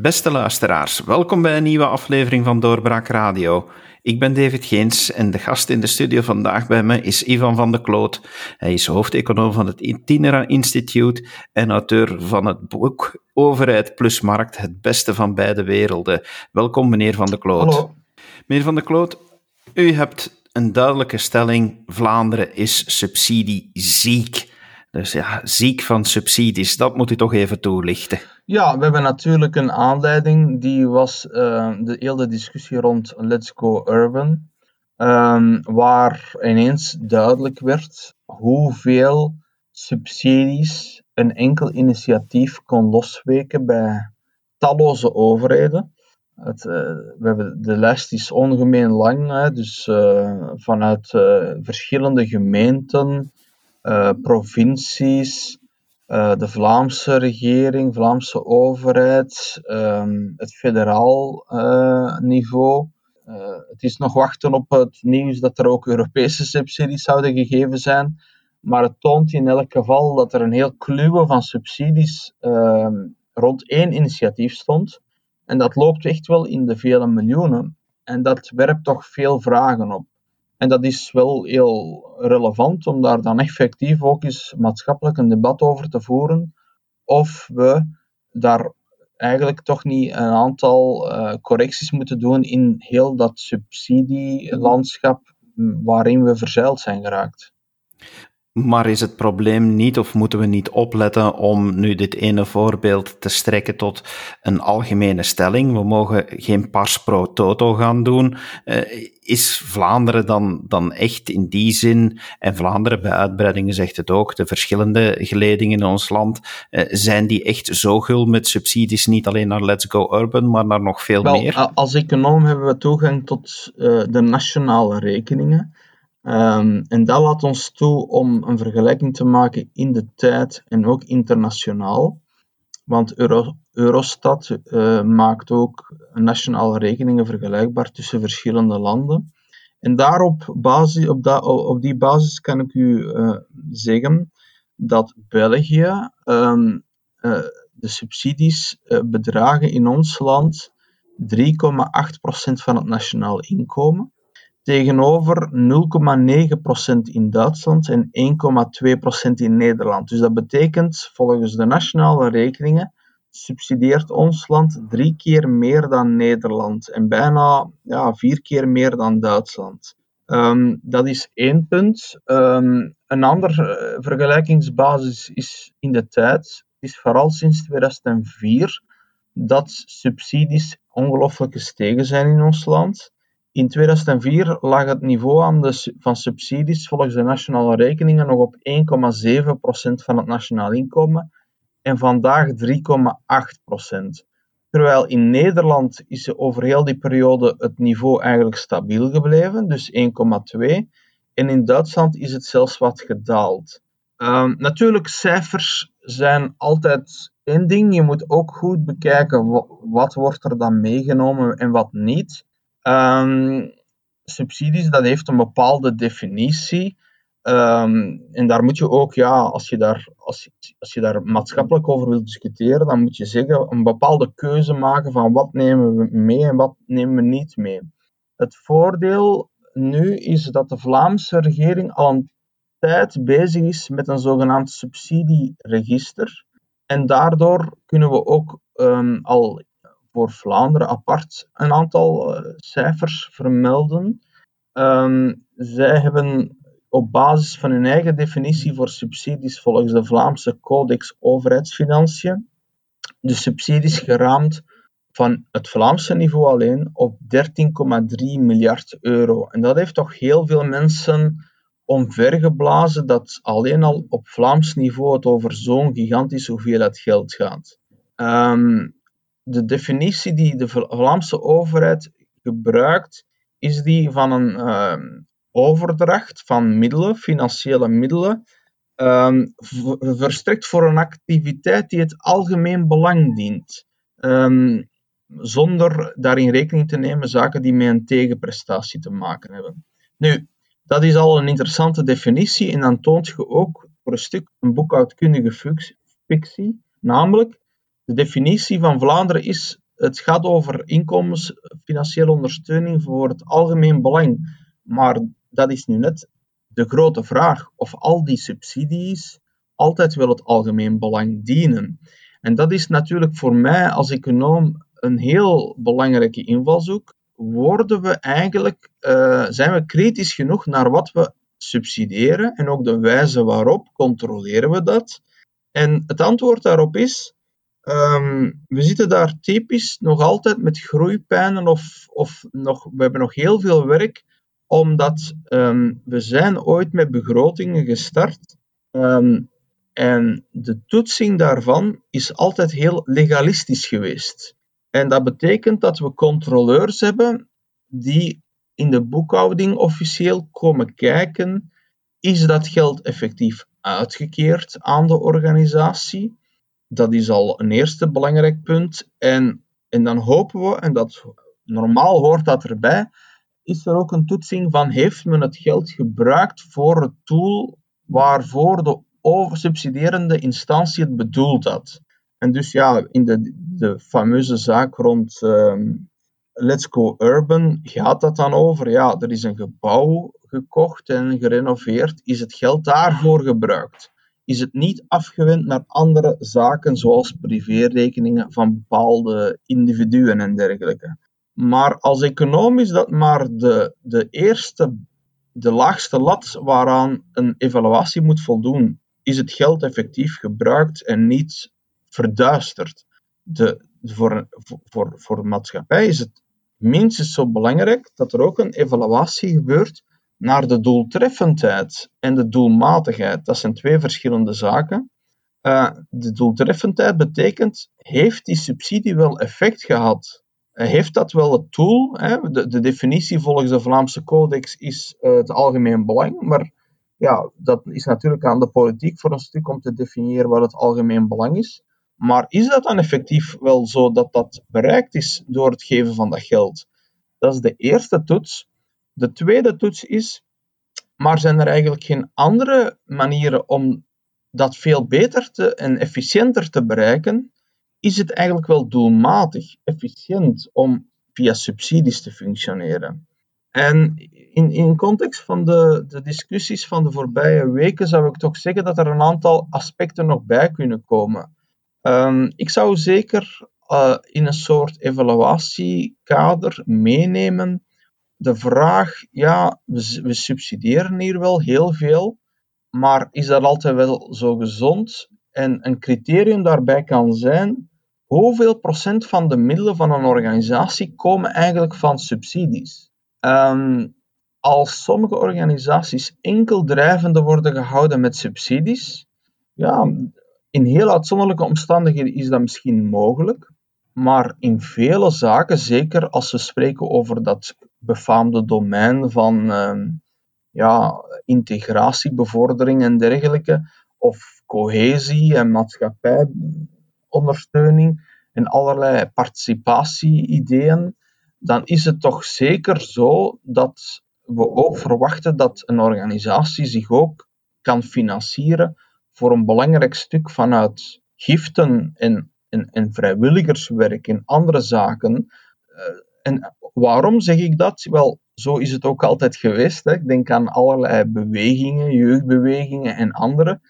Beste luisteraars, welkom bij een nieuwe aflevering van Doorbraak Radio. Ik ben David Geens en de gast in de studio vandaag bij me is Ivan van de Kloot. Hij is hoofdeconoom van het Itinera Institute en auteur van het boek Overheid plus Markt, het beste van beide werelden. Welkom meneer van de Kloot. Hallo. Meneer van de Kloot, u hebt een duidelijke stelling, Vlaanderen is subsidieziek. Dus ja, ziek van subsidies, dat moet u toch even toelichten. Ja, we hebben natuurlijk een aanleiding. Die was uh, de hele discussie rond Let's Go Urban. Um, waar ineens duidelijk werd hoeveel subsidies een enkel initiatief kon losweken bij talloze overheden. Het, uh, we hebben, de lijst is ongemeen lang, hè, dus uh, vanuit verschillende gemeenten, provincies, uh, de Vlaamse regering, Vlaamse overheid, um, het federaal uh, niveau. Uh, het is nog wachten op het nieuws dat er ook Europese subsidies zouden gegeven zijn. Maar het toont in elk geval dat er een heel kluwe van subsidies ehm, rond één initiatief stond. En dat loopt echt wel in de vele miljoenen. En dat werpt toch veel vragen op. En dat is wel heel relevant om daar dan effectief ook eens maatschappelijk een debat over te voeren. Of we daar eigenlijk toch niet een aantal uh, correcties moeten doen in heel dat subsidielandschap waarin we verzeild zijn geraakt. Maar is het probleem niet, of moeten we niet opletten om nu dit ene voorbeeld te strekken tot een algemene stelling? We mogen geen pars pro toto gaan doen. Uh, is Vlaanderen dan, dan echt in die zin, en Vlaanderen bij uitbreidingen zegt het ook, de verschillende geledingen in ons land, uh, zijn die echt zo gul met subsidies, niet alleen naar Let's Go Urban, maar naar nog veel Wel, meer? Als econoom hebben we toegang tot uh, de nationale rekeningen. Um, en dat laat ons toe om een vergelijking te maken in de tijd en ook internationaal. Want Euro, Eurostat uh, maakt ook nationale rekeningen vergelijkbaar tussen verschillende landen. En daarop basis, op, op die basis kan ik u uh, zeggen dat België um, uh, de subsidies bedragen in ons land 3,8% van het nationaal inkomen tegenover 0,9% in Duitsland en 1,2% in Nederland. Dus dat betekent, volgens de nationale rekeningen, subsidieert ons land drie keer meer dan Nederland en bijna ja, vier keer meer dan Duitsland. Um, dat is één punt. Um, een ander uh, vergelijkingsbasis is in de tijd. Is vooral sinds 2004 dat subsidies ongelooflijk gestegen zijn in ons land. In 2004 lag het niveau van subsidies volgens de nationale rekeningen nog op 1,7% van het nationaal inkomen en vandaag 3,8%. Terwijl in Nederland is over heel die periode het niveau eigenlijk stabiel gebleven, dus 1,2%. En in Duitsland is het zelfs wat gedaald. Um, natuurlijk, cijfers zijn altijd één ding. Je moet ook goed bekijken wat wordt er dan meegenomen en wat niet. Um, subsidies, dat heeft een bepaalde definitie. Um, en daar moet je ook, ja, als je, daar, als, als je daar maatschappelijk over wilt discussiëren, dan moet je zeggen, een bepaalde keuze maken van wat nemen we mee en wat nemen we niet mee. Het voordeel nu is dat de Vlaamse regering al een tijd bezig is met een zogenaamd subsidieregister. En daardoor kunnen we ook um, al voor Vlaanderen apart een aantal uh, cijfers vermelden. Um, zij hebben op basis van hun eigen definitie voor subsidies volgens de Vlaamse Codex Overheidsfinanciën de subsidies geraamd van het Vlaamse niveau alleen op 13,3 miljard euro. En dat heeft toch heel veel mensen omvergeblazen dat alleen al op Vlaams niveau het over zo'n gigantische hoeveelheid geld gaat. Um, de definitie die de Vlaamse overheid gebruikt, is die van een uh, overdracht van middelen, financiële middelen, um, verstrekt voor een activiteit die het algemeen belang dient. Um, zonder daarin rekening te nemen zaken die met een tegenprestatie te maken hebben. Nu, dat is al een interessante definitie en dan toont je ook voor een stuk een boekhoudkundige fictie, namelijk de definitie van Vlaanderen is het gaat over inkomensfinanciële ondersteuning voor het algemeen belang. Maar dat is nu net de grote vraag of al die subsidies altijd wel het algemeen belang dienen. En dat is natuurlijk voor mij als econoom een heel belangrijke invalshoek. Worden we eigenlijk, uh, zijn we kritisch genoeg naar wat we subsidiëren en ook de wijze waarop controleren we dat? En het antwoord daarop is, um, we zitten daar typisch nog altijd met groeipijnen of, of nog, we hebben nog heel veel werk omdat um, we zijn ooit met begrotingen gestart um, en de toetsing daarvan is altijd heel legalistisch geweest. En dat betekent dat we controleurs hebben die in de boekhouding officieel komen kijken, is dat geld effectief uitgekeerd aan de organisatie? Dat is al een eerste belangrijk punt. En, en dan hopen we, en dat normaal hoort dat erbij, is er ook een toetsing van heeft men het geld gebruikt voor het doel waarvoor de subsidierende instantie het bedoeld had. En dus ja, in de, de fameuze zaak rond ehm, Let's Go Urban gaat dat dan over. Ja, er is een gebouw gekocht en gerenoveerd. Is het geld daarvoor gebruikt? Is het niet afgewend naar andere zaken, zoals privérekeningen van bepaalde individuen en dergelijke? Maar als econoom is dat maar de, de eerste, de laagste lat waaraan een evaluatie moet voldoen. Is het geld effectief gebruikt en niet verduisterd? De, voor, voor, voor de maatschappij is het minstens zo belangrijk dat er ook een evaluatie gebeurt naar de doeltreffendheid en de doelmatigheid. Dat zijn twee verschillende zaken. Uh, de doeltreffendheid betekent, heeft die subsidie wel effect gehad? Uh, heeft dat wel het doel? Hè? De, de, definitie volgens de Vlaamse Codex is uh, het algemeen belang, maar ja, dat is natuurlijk aan de politiek voor een stuk om te definiëren wat het algemeen belang is. Maar is dat dan effectief wel zo dat dat bereikt is door het geven van dat geld? Dat is de eerste toets. De tweede toets is, maar zijn er eigenlijk geen andere manieren om dat veel beter te, en efficiënter te bereiken? Is het eigenlijk wel doelmatig, efficiënt om via subsidies te functioneren? En in, in context van de, de discussies van de voorbije weken zou ik toch zeggen dat er een aantal aspecten nog bij kunnen komen. Um, ik zou zeker uh, in een soort evaluatiekader meenemen de vraag, ja, we, subsidiëren hier wel heel veel, maar is dat altijd wel zo gezond? En een criterium daarbij kan zijn, hoeveel procent van de middelen van een organisatie komen eigenlijk van subsidies? Um, als sommige organisaties enkel drijvende worden gehouden met subsidies, ja, in heel uitzonderlijke omstandigheden is dat misschien mogelijk, maar in vele zaken, zeker als we spreken over dat befaamde domein van uh, ja, integratiebevordering en dergelijke, of cohesie en maatschappijondersteuning en allerlei participatie-ideeën, dan is het toch zeker zo dat we ook verwachten dat een organisatie zich ook kan financieren voor een belangrijk stuk vanuit giften en, en, en vrijwilligerswerk en andere zaken. Uh, en waarom zeg ik dat? Wel, zo is het ook altijd geweest. Hè. Ik denk aan allerlei bewegingen, jeugdbewegingen en andere.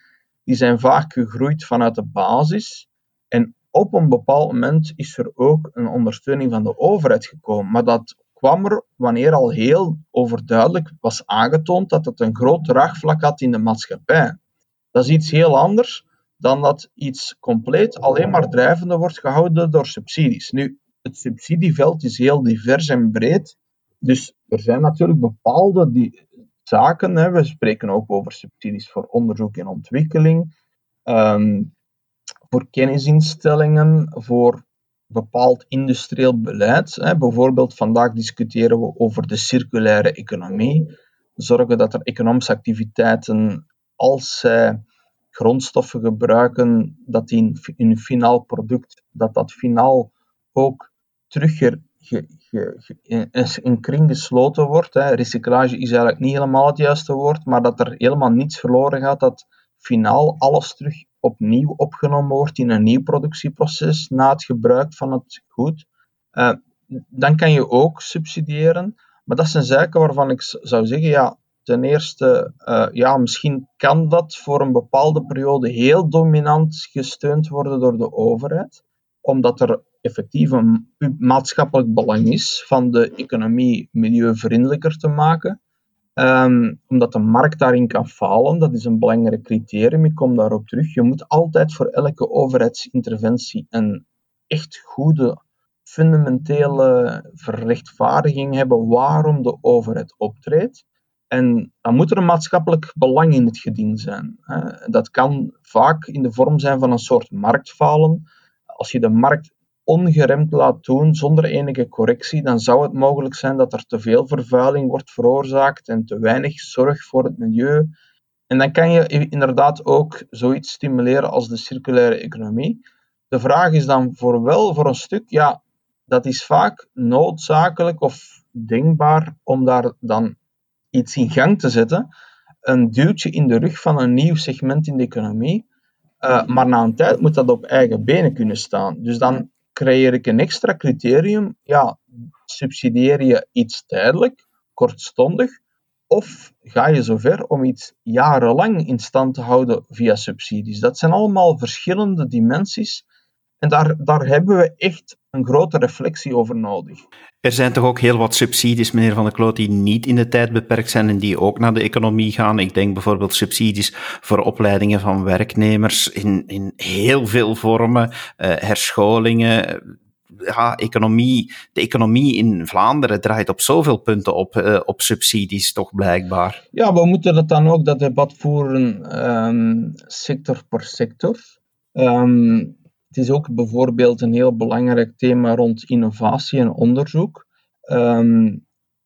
Die zijn vaak gegroeid vanuit de basis. En op een bepaald moment is er ook een ondersteuning van de overheid gekomen. Maar dat kwam er wanneer al heel overduidelijk was aangetoond dat het een groot draagvlak had in de maatschappij. Dat is iets heel anders dan dat iets compleet alleen maar drijvende wordt gehouden door subsidies. Nu, het subsidieveld is heel divers en breed. Dus er zijn natuurlijk bepaalde die, zaken. Hè. We spreken ook over subsidies voor onderzoek en ontwikkeling, ehm, voor kennisinstellingen, voor bepaald industrieel beleid. Hè. Bijvoorbeeld vandaag discussiëren we over de circulaire economie. Zorgen dat er economische activiteiten als zij grondstoffen gebruiken, dat die in hun finaal product, dat dat finaal ook terug in kring gesloten wordt. Hè. Recyclage is eigenlijk niet helemaal het juiste woord, maar dat er helemaal niets verloren gaat, dat finaal alles terug opnieuw opgenomen wordt in een nieuw productieproces na het gebruik van het goed. Uh, dan kan je ook subsidiëren. Maar dat zijn zaken waarvan ik zou zeggen, ja, ten eerste, uh, ja, misschien kan dat voor een bepaalde periode heel dominant gesteund worden door de overheid, omdat er effectief een maatschappelijk belang is van de economie milieuvriendelijker te maken. Um, omdat de markt daarin kan falen, dat is een belangrijk criterium. Ik kom daarop terug. Je moet altijd voor elke overheidsinterventie een echt goede, fundamentele verrechtvaardiging hebben waarom de overheid optreedt. En dan moet er een maatschappelijk belang in het geding zijn. Dat kan vaak in de vorm zijn van een soort marktfalen. Als je de markt ongeremd laat doen zonder enige correctie, dan zou het mogelijk zijn dat er te veel vervuiling wordt veroorzaakt en te weinig zorg voor het milieu. En dan kan je inderdaad ook zoiets stimuleren als de circulaire economie. De vraag is dan voor wel voor een stuk, ja, dat is vaak noodzakelijk of denkbaar om daar dan iets in gang te zetten. Een duwtje in de rug van een nieuw segment in de economie. Uh, maar na een tijd moet dat op eigen benen kunnen staan. Dus dan creëer ik een extra criterium. Ja, subsidieer je iets tijdelijk, kortstondig, of ga je zover om iets jarenlang in stand te houden via subsidies? Dat zijn allemaal verschillende dimensies en daar, daar hebben we echt een grote reflectie over nodig. Er zijn toch ook heel wat subsidies, meneer Van der Kloot, die niet in de tijd beperkt zijn en die ook naar de economie gaan. Ik denk bijvoorbeeld subsidies voor opleidingen van werknemers in, in heel veel vormen, uh, herscholingen. Ja, economie, de economie in Vlaanderen draait op zoveel punten op, uh, op subsidies, toch blijkbaar. Ja, we moeten dat dan ook, dat debat voeren, um, sector per sector. Um, is ook bijvoorbeeld een heel belangrijk thema rond innovatie en onderzoek. Ehm,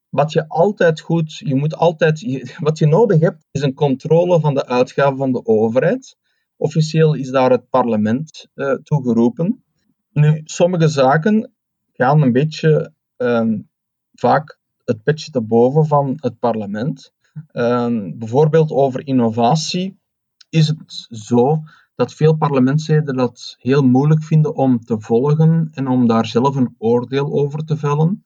wat je altijd goed, je moet altijd, wat je nodig hebt, is een controle van de uitgaven van de overheid. Officieel is daar het parlement uh, toe geroepen. Nu, sommige zaken gaan een beetje ehm, vaak het petje te boven van het parlement. Um, bijvoorbeeld over innovatie is het zo dat veel parlementsleden dat heel moeilijk vinden om te volgen en om daar zelf een oordeel over te vellen.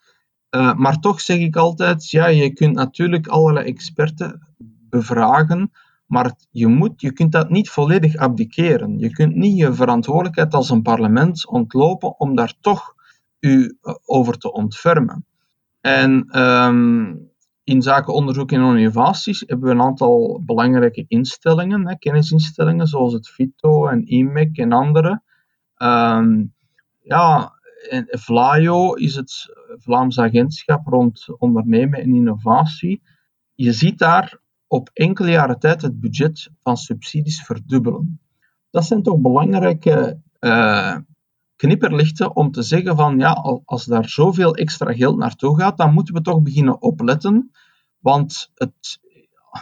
Uh, maar toch zeg ik altijd, ja, je kunt natuurlijk allerlei experten bevragen, maar je, moet, je kunt dat niet volledig abdiceren. Je kunt niet je verantwoordelijkheid als een parlement ontlopen om daar toch u eh, over te ontfermen. En um, in zaken onderzoek en innovaties hebben we een aantal belangrijke instellingen, hè, kennisinstellingen zoals het FITO en IMEC en andere. Um, ja, en VLAIO is het Vlaams agentschap rond ondernemen en innovatie. Je ziet daar op enkele jaren tijd het budget van subsidies verdubbelen. Dat zijn toch belangrijke uh, knipperlichten om te zeggen van ja, als daar zoveel extra geld naartoe gaat, dan moeten we toch beginnen opletten. Want het,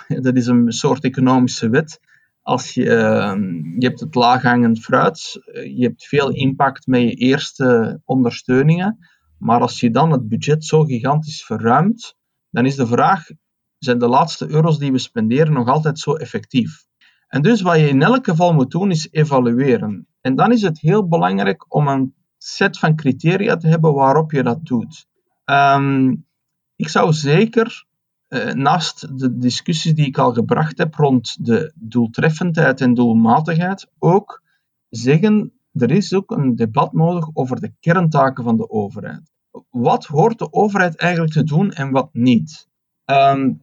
dat is een soort economische wet. Als je, ehm, je hebt het laaghangend fruit, je hebt veel impact met je eerste ondersteuningen, maar als je dan het budget zo gigantisch verruimt, dan is de vraag, zijn de laatste euro's die we spenderen nog altijd zo effectief? En dus wat je in elk geval moet doen, is evalueren. En dan is het heel belangrijk om een set van criteria te hebben waarop je dat doet. Um, ik zou zeker, uh, naast de discussies die ik al gebracht heb rond de doeltreffendheid en doelmatigheid, ook zeggen, er is ook een debat nodig over de kerntaken van de overheid. Wat hoort de overheid eigenlijk te doen en wat niet? Um,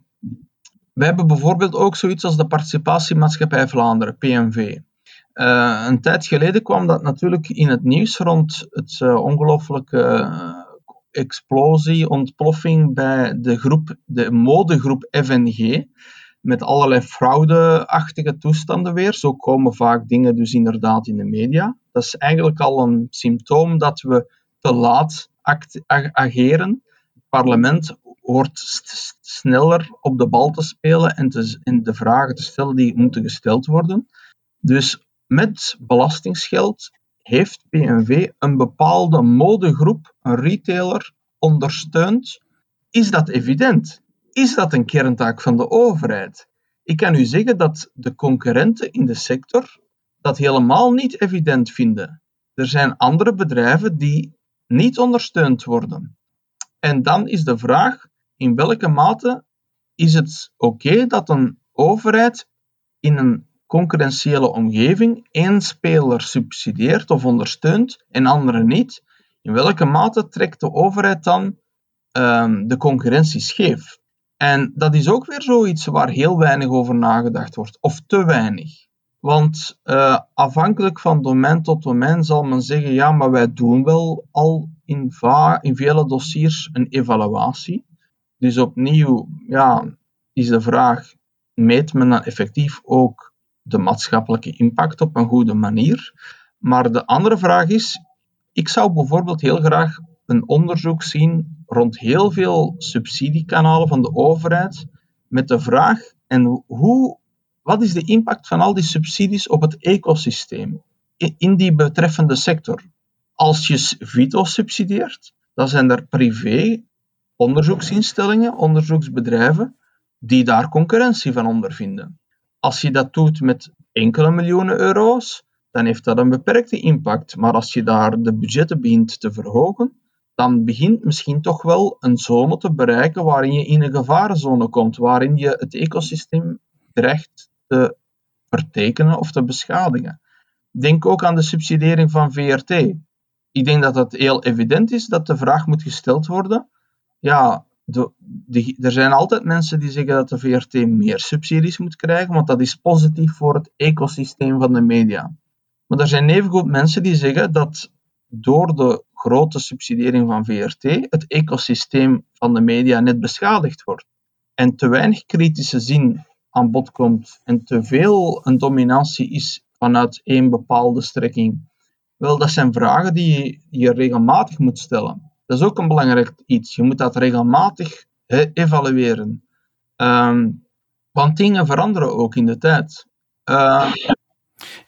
we hebben bijvoorbeeld ook zoiets als de Participatiemaatschappij Vlaanderen, PMV. Uh, een tijd geleden kwam dat natuurlijk in het nieuws rond het uh, ongelooflijke uh, explosie, ontploffing bij de, groep, de modegroep FNG. Met allerlei fraudeachtige toestanden weer. Zo komen vaak dingen dus inderdaad in de media. Dat is eigenlijk al een symptoom dat we te laat ageren. Het parlement hoort sneller op de bal te spelen en, te, en de vragen te stellen die moeten gesteld worden. Dus met belastingsgeld heeft PNV een bepaalde modegroep, een retailer, ondersteund. Is dat evident? Is dat een kerntaak van de overheid? Ik kan u zeggen dat de concurrenten in de sector dat helemaal niet evident vinden. Er zijn andere bedrijven die niet ondersteund worden. En dan is de vraag, in welke mate is het oké dat een overheid in een concurrentiële omgeving één speler subsidieert of ondersteunt en andere niet? In welke mate trekt de overheid dan um, de concurrentie scheef? En dat is ook weer zoiets waar heel weinig over nagedacht wordt, of te weinig. Want uh, afhankelijk van domein tot domein zal men zeggen, ja, maar wij doen wel al in, in vele dossiers een evaluatie. Dus opnieuw ja, is de vraag, meet men dan effectief ook de maatschappelijke impact op een goede manier? Maar de andere vraag is, ik zou bijvoorbeeld heel graag een onderzoek zien rond heel veel subsidiekanalen van de overheid met de vraag en hoe, wat is de impact van al die subsidies op het ecosysteem in die betreffende sector? Als je Vito subsidieert, dan zijn er privé onderzoeksinstellingen, onderzoeksbedrijven, die daar concurrentie van ondervinden. Als je dat doet met enkele miljoenen euro's, dan heeft dat een beperkte impact. Maar als je daar de budgetten begint te verhogen, dan begint misschien toch wel een zone te bereiken waarin je in een gevarenzone komt, waarin je het ecosysteem dreigt te vertekenen of te beschadigen. Denk ook aan de subsidiëring van VRT. Ik denk dat het heel evident is dat de vraag moet gesteld worden. Ja, er zijn altijd mensen die zeggen dat de VRT meer subsidies moet krijgen, want dat is positief voor het ecosysteem van de media. Maar er zijn evengoed mensen die zeggen dat door de grote subsidiëring van VRT het ecosysteem van de media net beschadigd wordt. En te weinig kritische zin aan bod komt en te veel een dominantie is vanuit één bepaalde strekking. Wel, dat zijn vragen die je regelmatig moet stellen. Dat is ook een belangrijk iets. Je moet dat regelmatig evalueren. Um, want dingen veranderen ook in de tijd. Uh,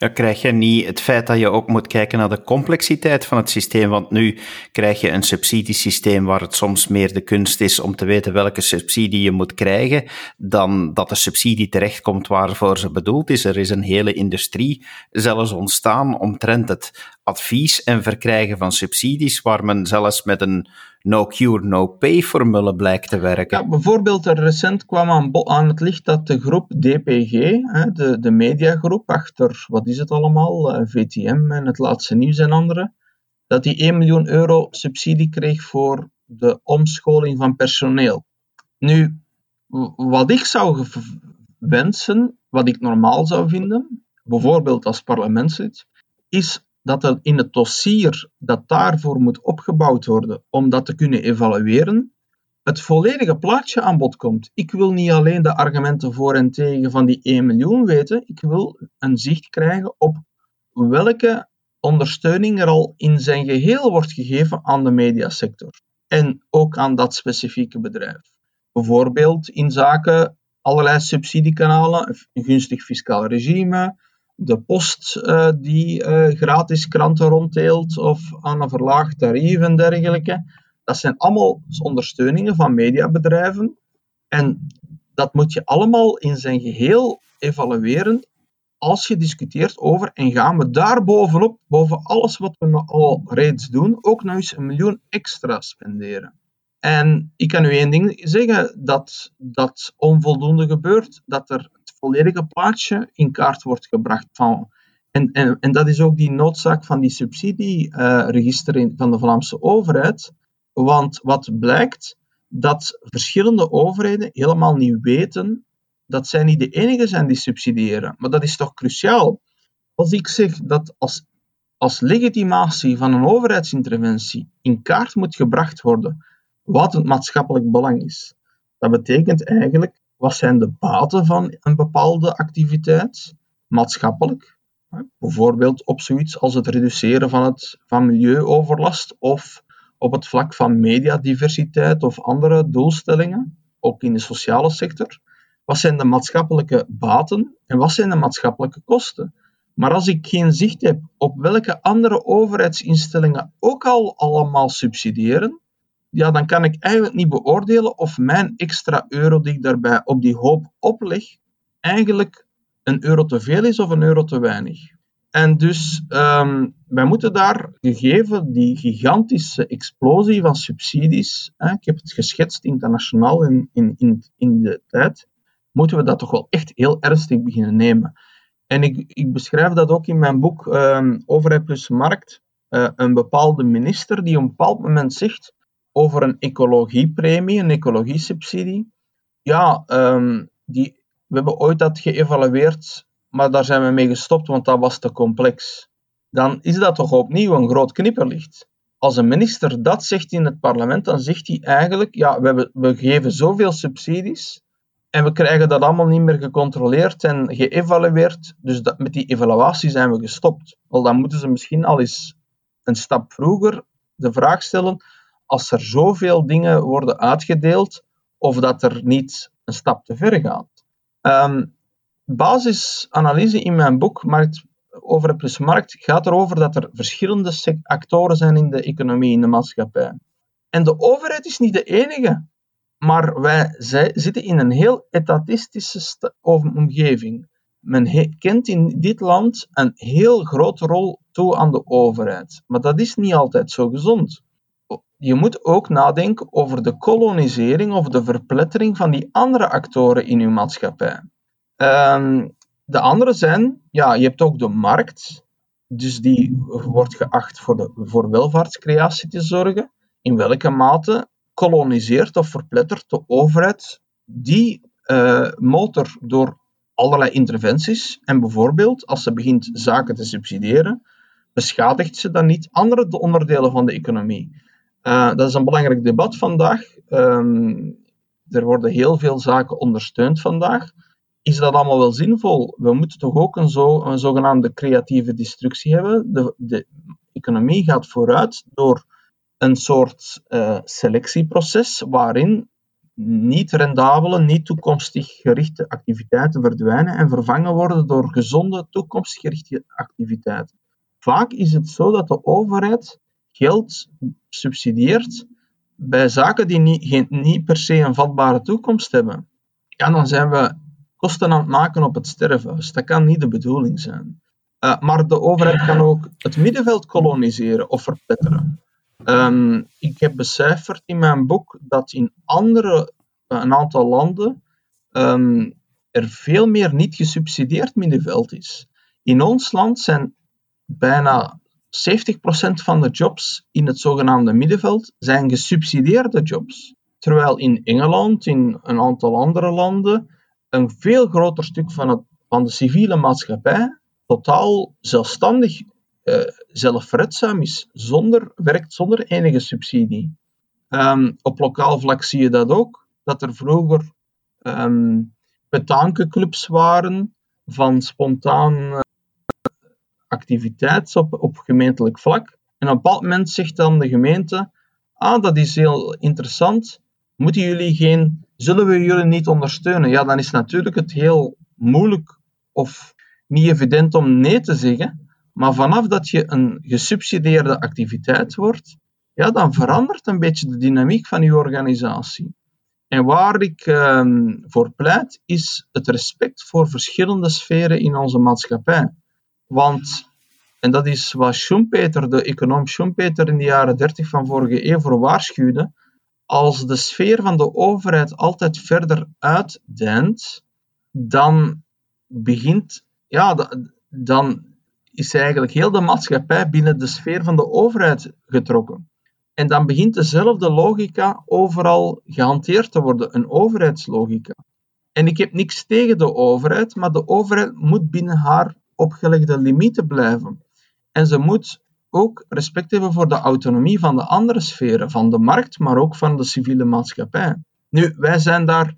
ja, krijg je niet het feit dat je ook moet kijken naar de complexiteit van het systeem? Want nu krijg je een subsidiesysteem waar het soms meer de kunst is om te weten welke subsidie je moet krijgen, dan dat de subsidie terechtkomt waarvoor ze bedoeld is. Er is een hele industrie zelfs ontstaan omtrent het advies en verkrijgen van subsidies, waar men zelfs met een no-cure, no-pay formule blijkt te werken. Ja, bijvoorbeeld, er recent kwam aan, het licht dat de groep DPG, de, de mediagroep achter, wat is het allemaal, eh, VTM en het laatste nieuws en andere, dat die 1 miljoen euro subsidie kreeg voor de omscholing van personeel. Nu, wat ik zou wensen, wat ik normaal zou vinden, bijvoorbeeld als parlementslid, is dat er in het dossier dat daarvoor moet opgebouwd worden om dat te kunnen evalueren, het volledige plaatje aan bod komt. Ik wil niet alleen de argumenten voor en tegen van die 1 miljoen weten, ik wil een zicht krijgen op welke ondersteuning er al in zijn geheel wordt gegeven aan de mediasector en ook aan dat specifieke bedrijf. Bijvoorbeeld in zaken allerlei subsidiekanalen, een gunstig fiscaal regime, de post uh, die uh, gratis kranten ronddeelt of aan een verlaagd tarief en dergelijke. Dat zijn allemaal ondersteuningen van mediabedrijven. En dat moet je allemaal in zijn geheel evalueren als je discuteert over en gaan we daar bovenop, boven alles wat we al reeds doen, ook nog eens een miljoen extra spenderen. En ik kan u één ding zeggen, dat dat onvoldoende gebeurt, dat er volledige plaatje in kaart wordt gebracht. Van, en, en, en dat is ook die noodzaak van die subsidieregister uh, van de Vlaamse overheid. Want wat blijkt, dat verschillende overheden helemaal niet weten dat zij niet de enige zijn die subsidiëren. Maar dat is toch cruciaal. Als ik zeg dat als, als legitimatie van een overheidsinterventie in kaart moet gebracht worden wat het maatschappelijk belang is, dat betekent eigenlijk wat zijn de baten van een bepaalde activiteit, maatschappelijk? Bijvoorbeeld op zoiets als het reduceren van, het, van milieuoverlast of op het vlak van mediadiversiteit of andere doelstellingen, ook in de sociale sector. Wat zijn de maatschappelijke baten en wat zijn de maatschappelijke kosten? Maar als ik geen zicht heb op welke andere overheidsinstellingen ook al allemaal subsidiëren, ja, dan kan ik eigenlijk niet beoordelen of mijn extra euro die ik daarbij op die hoop opleg, eigenlijk een euro te veel is of een euro te weinig. En dus um, wij moeten daar, gegeven die gigantische explosie van subsidies, hè, ik heb het geschetst internationaal in, in, in, in de tijd, moeten we dat toch wel echt heel ernstig beginnen nemen. En ik, ik beschrijf dat ook in mijn boek um, Overheid plus Markt. Uh, een bepaalde minister die op een bepaald moment zegt over een ecologiepremie, een ecologiesubsidie. Ja, um, die, we hebben ooit dat geëvalueerd, maar daar zijn we mee gestopt, want dat was te complex. Dan is dat toch opnieuw een groot knipperlicht. Als een minister dat zegt in het parlement, dan zegt hij eigenlijk, ja, we, hebben, we geven zoveel subsidies, en we krijgen dat allemaal niet meer gecontroleerd en geëvalueerd. Dus dat, met die evaluatie zijn we gestopt. Wel, dan moeten ze misschien al eens een stap vroeger de vraag stellen: als er zoveel dingen worden uitgedeeld, of dat er niet een stap te ver gaat. Um, basisanalyse in mijn boek, Markt over plus markt, gaat erover dat er verschillende actoren zijn in de economie, in de maatschappij. En de overheid is niet de enige. Maar wij zij, zitten in een heel etatistische omgeving. Men kent in dit land een heel grote rol toe aan de overheid. Maar dat is niet altijd zo gezond. Je moet ook nadenken over de kolonisering of de verplettering van die andere actoren in uw maatschappij. Um, de andere zijn, ja, je hebt ook de markt, dus die wordt geacht voor, de, voor welvaartscreatie te zorgen. In welke mate koloniseert of verplettert de overheid die uh, motor door allerlei interventies. En bijvoorbeeld, als ze begint zaken te subsidiëren, beschadigt ze dan niet andere onderdelen van de economie. Uh, dat is een belangrijk debat vandaag. Um, er worden heel veel zaken ondersteund vandaag. Is dat allemaal wel zinvol? We moeten toch ook een, zo, een zogenaamde creatieve destructie hebben. De, de economie gaat vooruit door een soort uh, selectieproces waarin niet rendabele, niet toekomstig gerichte activiteiten verdwijnen en vervangen worden door gezonde, toekomstig gerichte activiteiten. Vaak is het zo dat de overheid geld subsidieert bij zaken die niet, geen, niet per se een vatbare toekomst hebben. Ja, dan zijn we kosten aan het maken op het sterfhuis. Dat kan niet de bedoeling zijn. Uh, maar de overheid kan ook het middenveld koloniseren of verpetteren. Um, ik heb becijferd in mijn boek dat in andere, eh, een aantal landen um, er veel meer niet gesubsidieerd middenveld is. In ons land zijn bijna 70% van de jobs in het zogenaamde middenveld zijn gesubsidieerde jobs. Terwijl in Engeland, in een aantal andere landen, een veel groter stuk van, het, van de civiele maatschappij totaal zelfstandig uh, zelfredzaam is, zonder, werkt zonder enige subsidie. Um, op lokaal vlak zie je dat ook, dat er vroeger um, waren van spontaan activiteit op, op gemeentelijk vlak. En op een bepaald moment zegt dan de gemeente, ah, dat is heel interessant, moeten jullie geen, zullen we jullie niet ondersteunen? Ja, dan is natuurlijk het heel moeilijk of niet evident om nee te zeggen, maar vanaf dat je een gesubsidieerde activiteit wordt, ja, dan verandert een beetje de dynamiek van je organisatie. En waar ik um, voor pleit, is het respect voor verschillende sferen in onze maatschappij. Want, en dat is wat Schumpeter, de econoom Schumpeter in de jaren 30 van vorige eeuw voor waarschuwde, als de sfeer van de overheid altijd verder uitdijnt, dan begint, ja, dan is eigenlijk heel de maatschappij binnen de sfeer van de overheid getrokken. En dan begint dezelfde logica overal gehanteerd te worden, een overheidslogica. En ik heb niks tegen de overheid, maar de overheid moet binnen haar opgelegde limieten blijven. En ze moet ook respect hebben voor de autonomie van de andere sferen, van de markt, maar ook van de civiele maatschappij. Nu, wij zijn daar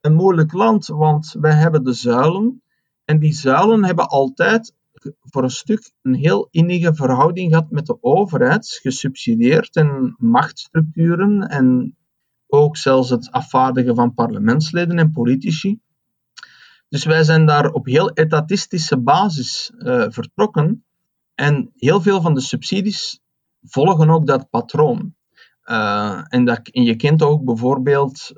een moeilijk land, want wij hebben de zuilen. En die zuilen hebben altijd voor een stuk een heel innige verhouding gehad met de overheid, gesubsidieerd en machtsstructuren en ook zelfs het afvaardigen van parlementsleden en politici. Dus wij zijn daar op heel etatistische basis uh, vertrokken en heel veel van de subsidies volgen ook dat patroon. Uh, en, dat, je kent ook bijvoorbeeld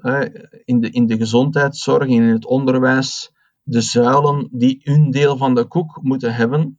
in, de, in de gezondheidszorg, in het onderwijs, de zuilen die hun deel van de koek moeten hebben.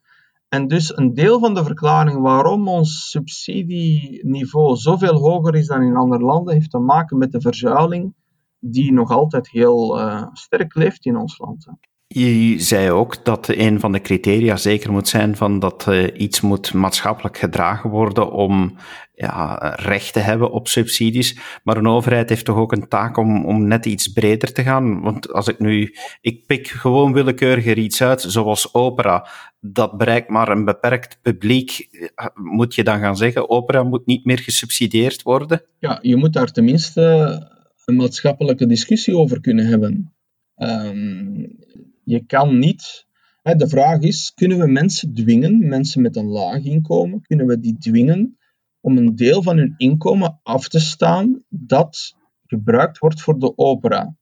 En dus een deel van de verklaring waarom ons subsidieniveau zoveel hoger is dan in andere landen, heeft te maken met de verzuiling die nog altijd heel uh, sterk leeft in ons land. Je zei ook dat een van de criteria zeker moet zijn van dat uh, iets moet maatschappelijk gedragen worden om ja, recht te hebben op subsidies. Maar een overheid heeft toch ook een taak om, om net iets breder te gaan. Want als ik nu, ik pik gewoon willekeuriger iets uit, zoals opera, dat bereikt maar een beperkt publiek. Moet je dan gaan zeggen, opera moet niet meer gesubsidieerd worden? Ja, je moet daar tenminste een maatschappelijke discussie over kunnen hebben. Um, je kan niet. Hè, de vraag is: kunnen we mensen dwingen, mensen met een laag inkomen, kunnen we die dwingen om een deel van hun inkomen af te staan dat gebruikt wordt voor de opera?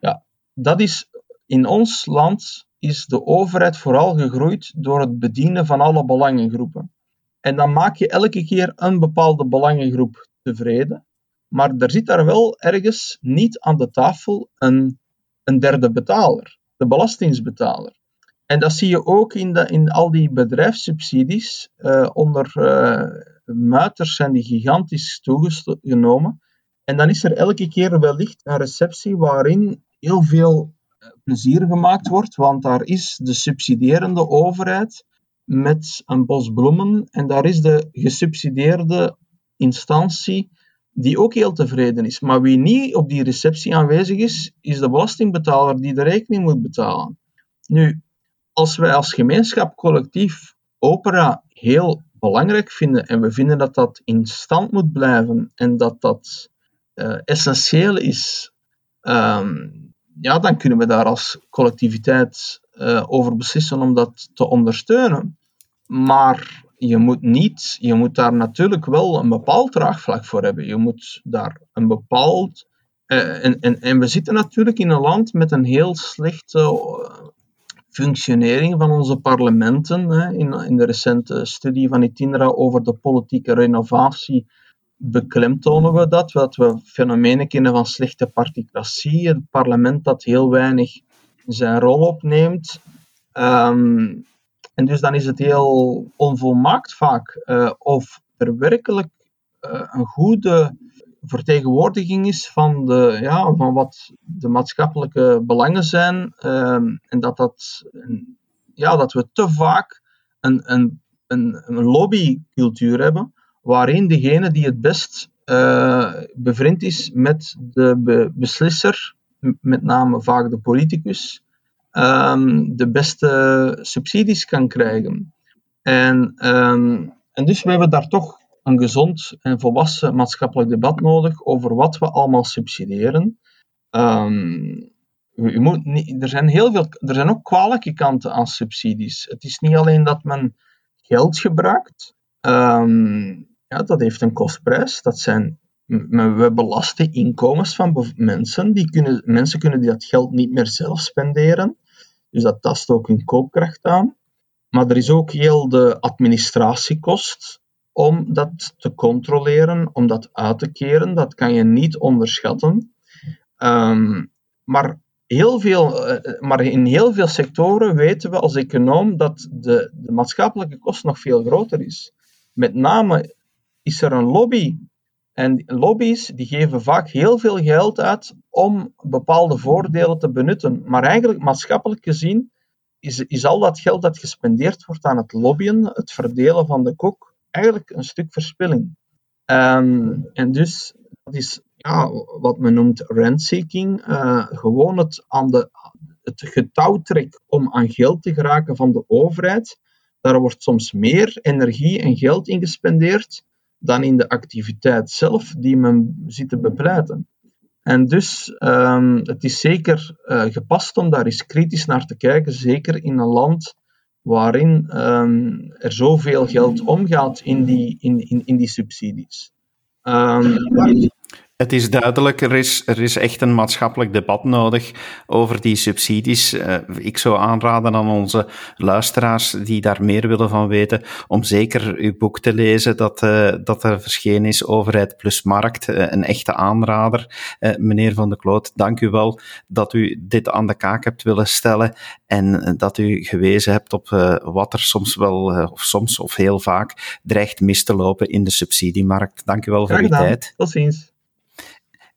Ja, dat is in ons land is de overheid vooral gegroeid door het bedienen van alle belangengroepen. En dan maak je elke keer een bepaalde belangengroep tevreden, maar er zit daar wel ergens niet aan de tafel een, een derde betaler de belastingsbetaler. En dat zie je ook in, de, in al die bedrijfssubsidies. Uh, onder uh, muiters zijn die gigantisch toegenomen. En dan is er elke keer wellicht een receptie waarin heel veel eh, plezier gemaakt wordt, want daar is de subsidierende overheid met een bos bloemen en daar is de gesubsidieerde instantie die ook heel tevreden is. Maar wie niet op die receptie aanwezig is, is de belastingbetaler die de rekening moet betalen. Nu, als wij als gemeenschap collectief opera heel belangrijk vinden en we vinden dat dat in stand moet blijven en dat dat uh, essentieel is, um, ja, dan kunnen we daar als collectiviteit uh, over beslissen om dat te ondersteunen. Maar je moet niet, je moet daar natuurlijk wel een bepaald draagvlak voor hebben. Je moet daar een bepaald. Uh, en, en, en we zitten natuurlijk in een land met een heel slechte uh, functionering van onze parlementen. Hè. In, in de recente studie van Itinera over de politieke renovatie beklemtonen we dat, dat we fenomenen kennen van slechte particratie, het parlement dat heel weinig zijn rol opneemt. Um, en dus dan is het heel onvolmaakt vaak uh, of er werkelijk uh, een goede vertegenwoordiging is van, de, ja, van wat de maatschappelijke belangen zijn. Uh, en dat, dat, ja, dat we te vaak een, een, een, lobbycultuur hebben waarin degene die het best uh, bevriend is met de be beslisser, met name vaak de politicus, um, de beste subsidies kan krijgen. En, um, en dus we hebben daar toch een gezond en volwassen maatschappelijk debat nodig over wat we allemaal subsidiëren. Um, je moet er, zijn heel veel, er zijn ook kwalijke kanten aan subsidies. Het is niet alleen dat men geld gebruikt. Ja, dat heeft een kostprijs. Dat zijn, we belasten inkomens van mensen. Die kunnen, mensen kunnen dat geld niet meer zelf spenderen. Dus dat tast ook hun koopkracht aan. Maar er is ook heel de administratiekost om dat te controleren, om dat uit te keren. Dat kan je niet onderschatten. Um, maar, heel veel, uh, maar in heel veel sectoren weten we als econoom dat de, de maatschappelijke kost nog veel groter is. Met name is er een lobby en lobby's die geven vaak heel veel geld uit om bepaalde voordelen te benutten. Maar eigenlijk maatschappelijk gezien is, is al dat geld dat gespendeerd wordt aan het lobbyen, het verdelen van de kok, eigenlijk een stuk verspilling. Um, en dus dat is ja, wat men noemt rentseeking. Uh, gewoon het, aan de, het getouwtrek om aan geld te geraken van de overheid. Daar wordt soms meer energie en geld in gespendeerd dan in de activiteit zelf die men ziet te bepleiten. En dus um, het is zeker uh, gepast om daar eens kritisch naar te kijken, zeker in een land waarin um, er zoveel geld omgaat in die, in, in, in die subsidies. Um, Het is duidelijk, er is, er is echt een maatschappelijk debat nodig over die subsidies. Uh, ik zou aanraden aan onze luisteraars die daar meer willen van weten, om zeker uw boek te lezen dat, uh, dat er verschenen is, Overheid plus Markt, uh, een echte aanrader. meneer Van de Kloot, dank u wel dat u dit aan de kaak hebt willen stellen en dat u gewezen hebt op wat er soms wel, of soms of heel vaak, dreigt mis te lopen in de subsidiemarkt. Dank u wel voor uw tijd. Tot ziens.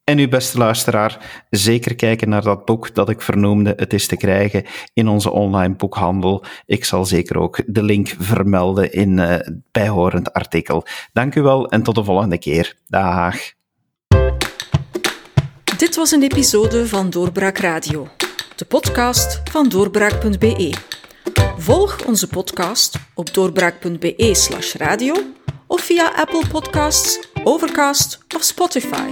En uw beste luisteraar, zeker kijken naar dat boek dat ik vernoemde. Het is te krijgen in onze online boekhandel. Ik zal zeker ook de link vermelden in uh, bijhorend artikel. Dank u wel en tot de volgende keer. Dag. Dit was een episode van Doorbraak Radio, de podcast van doorbraak.be. Volg onze podcast op doorbraak.be/radio of via Apple Podcasts, Overcast of Spotify.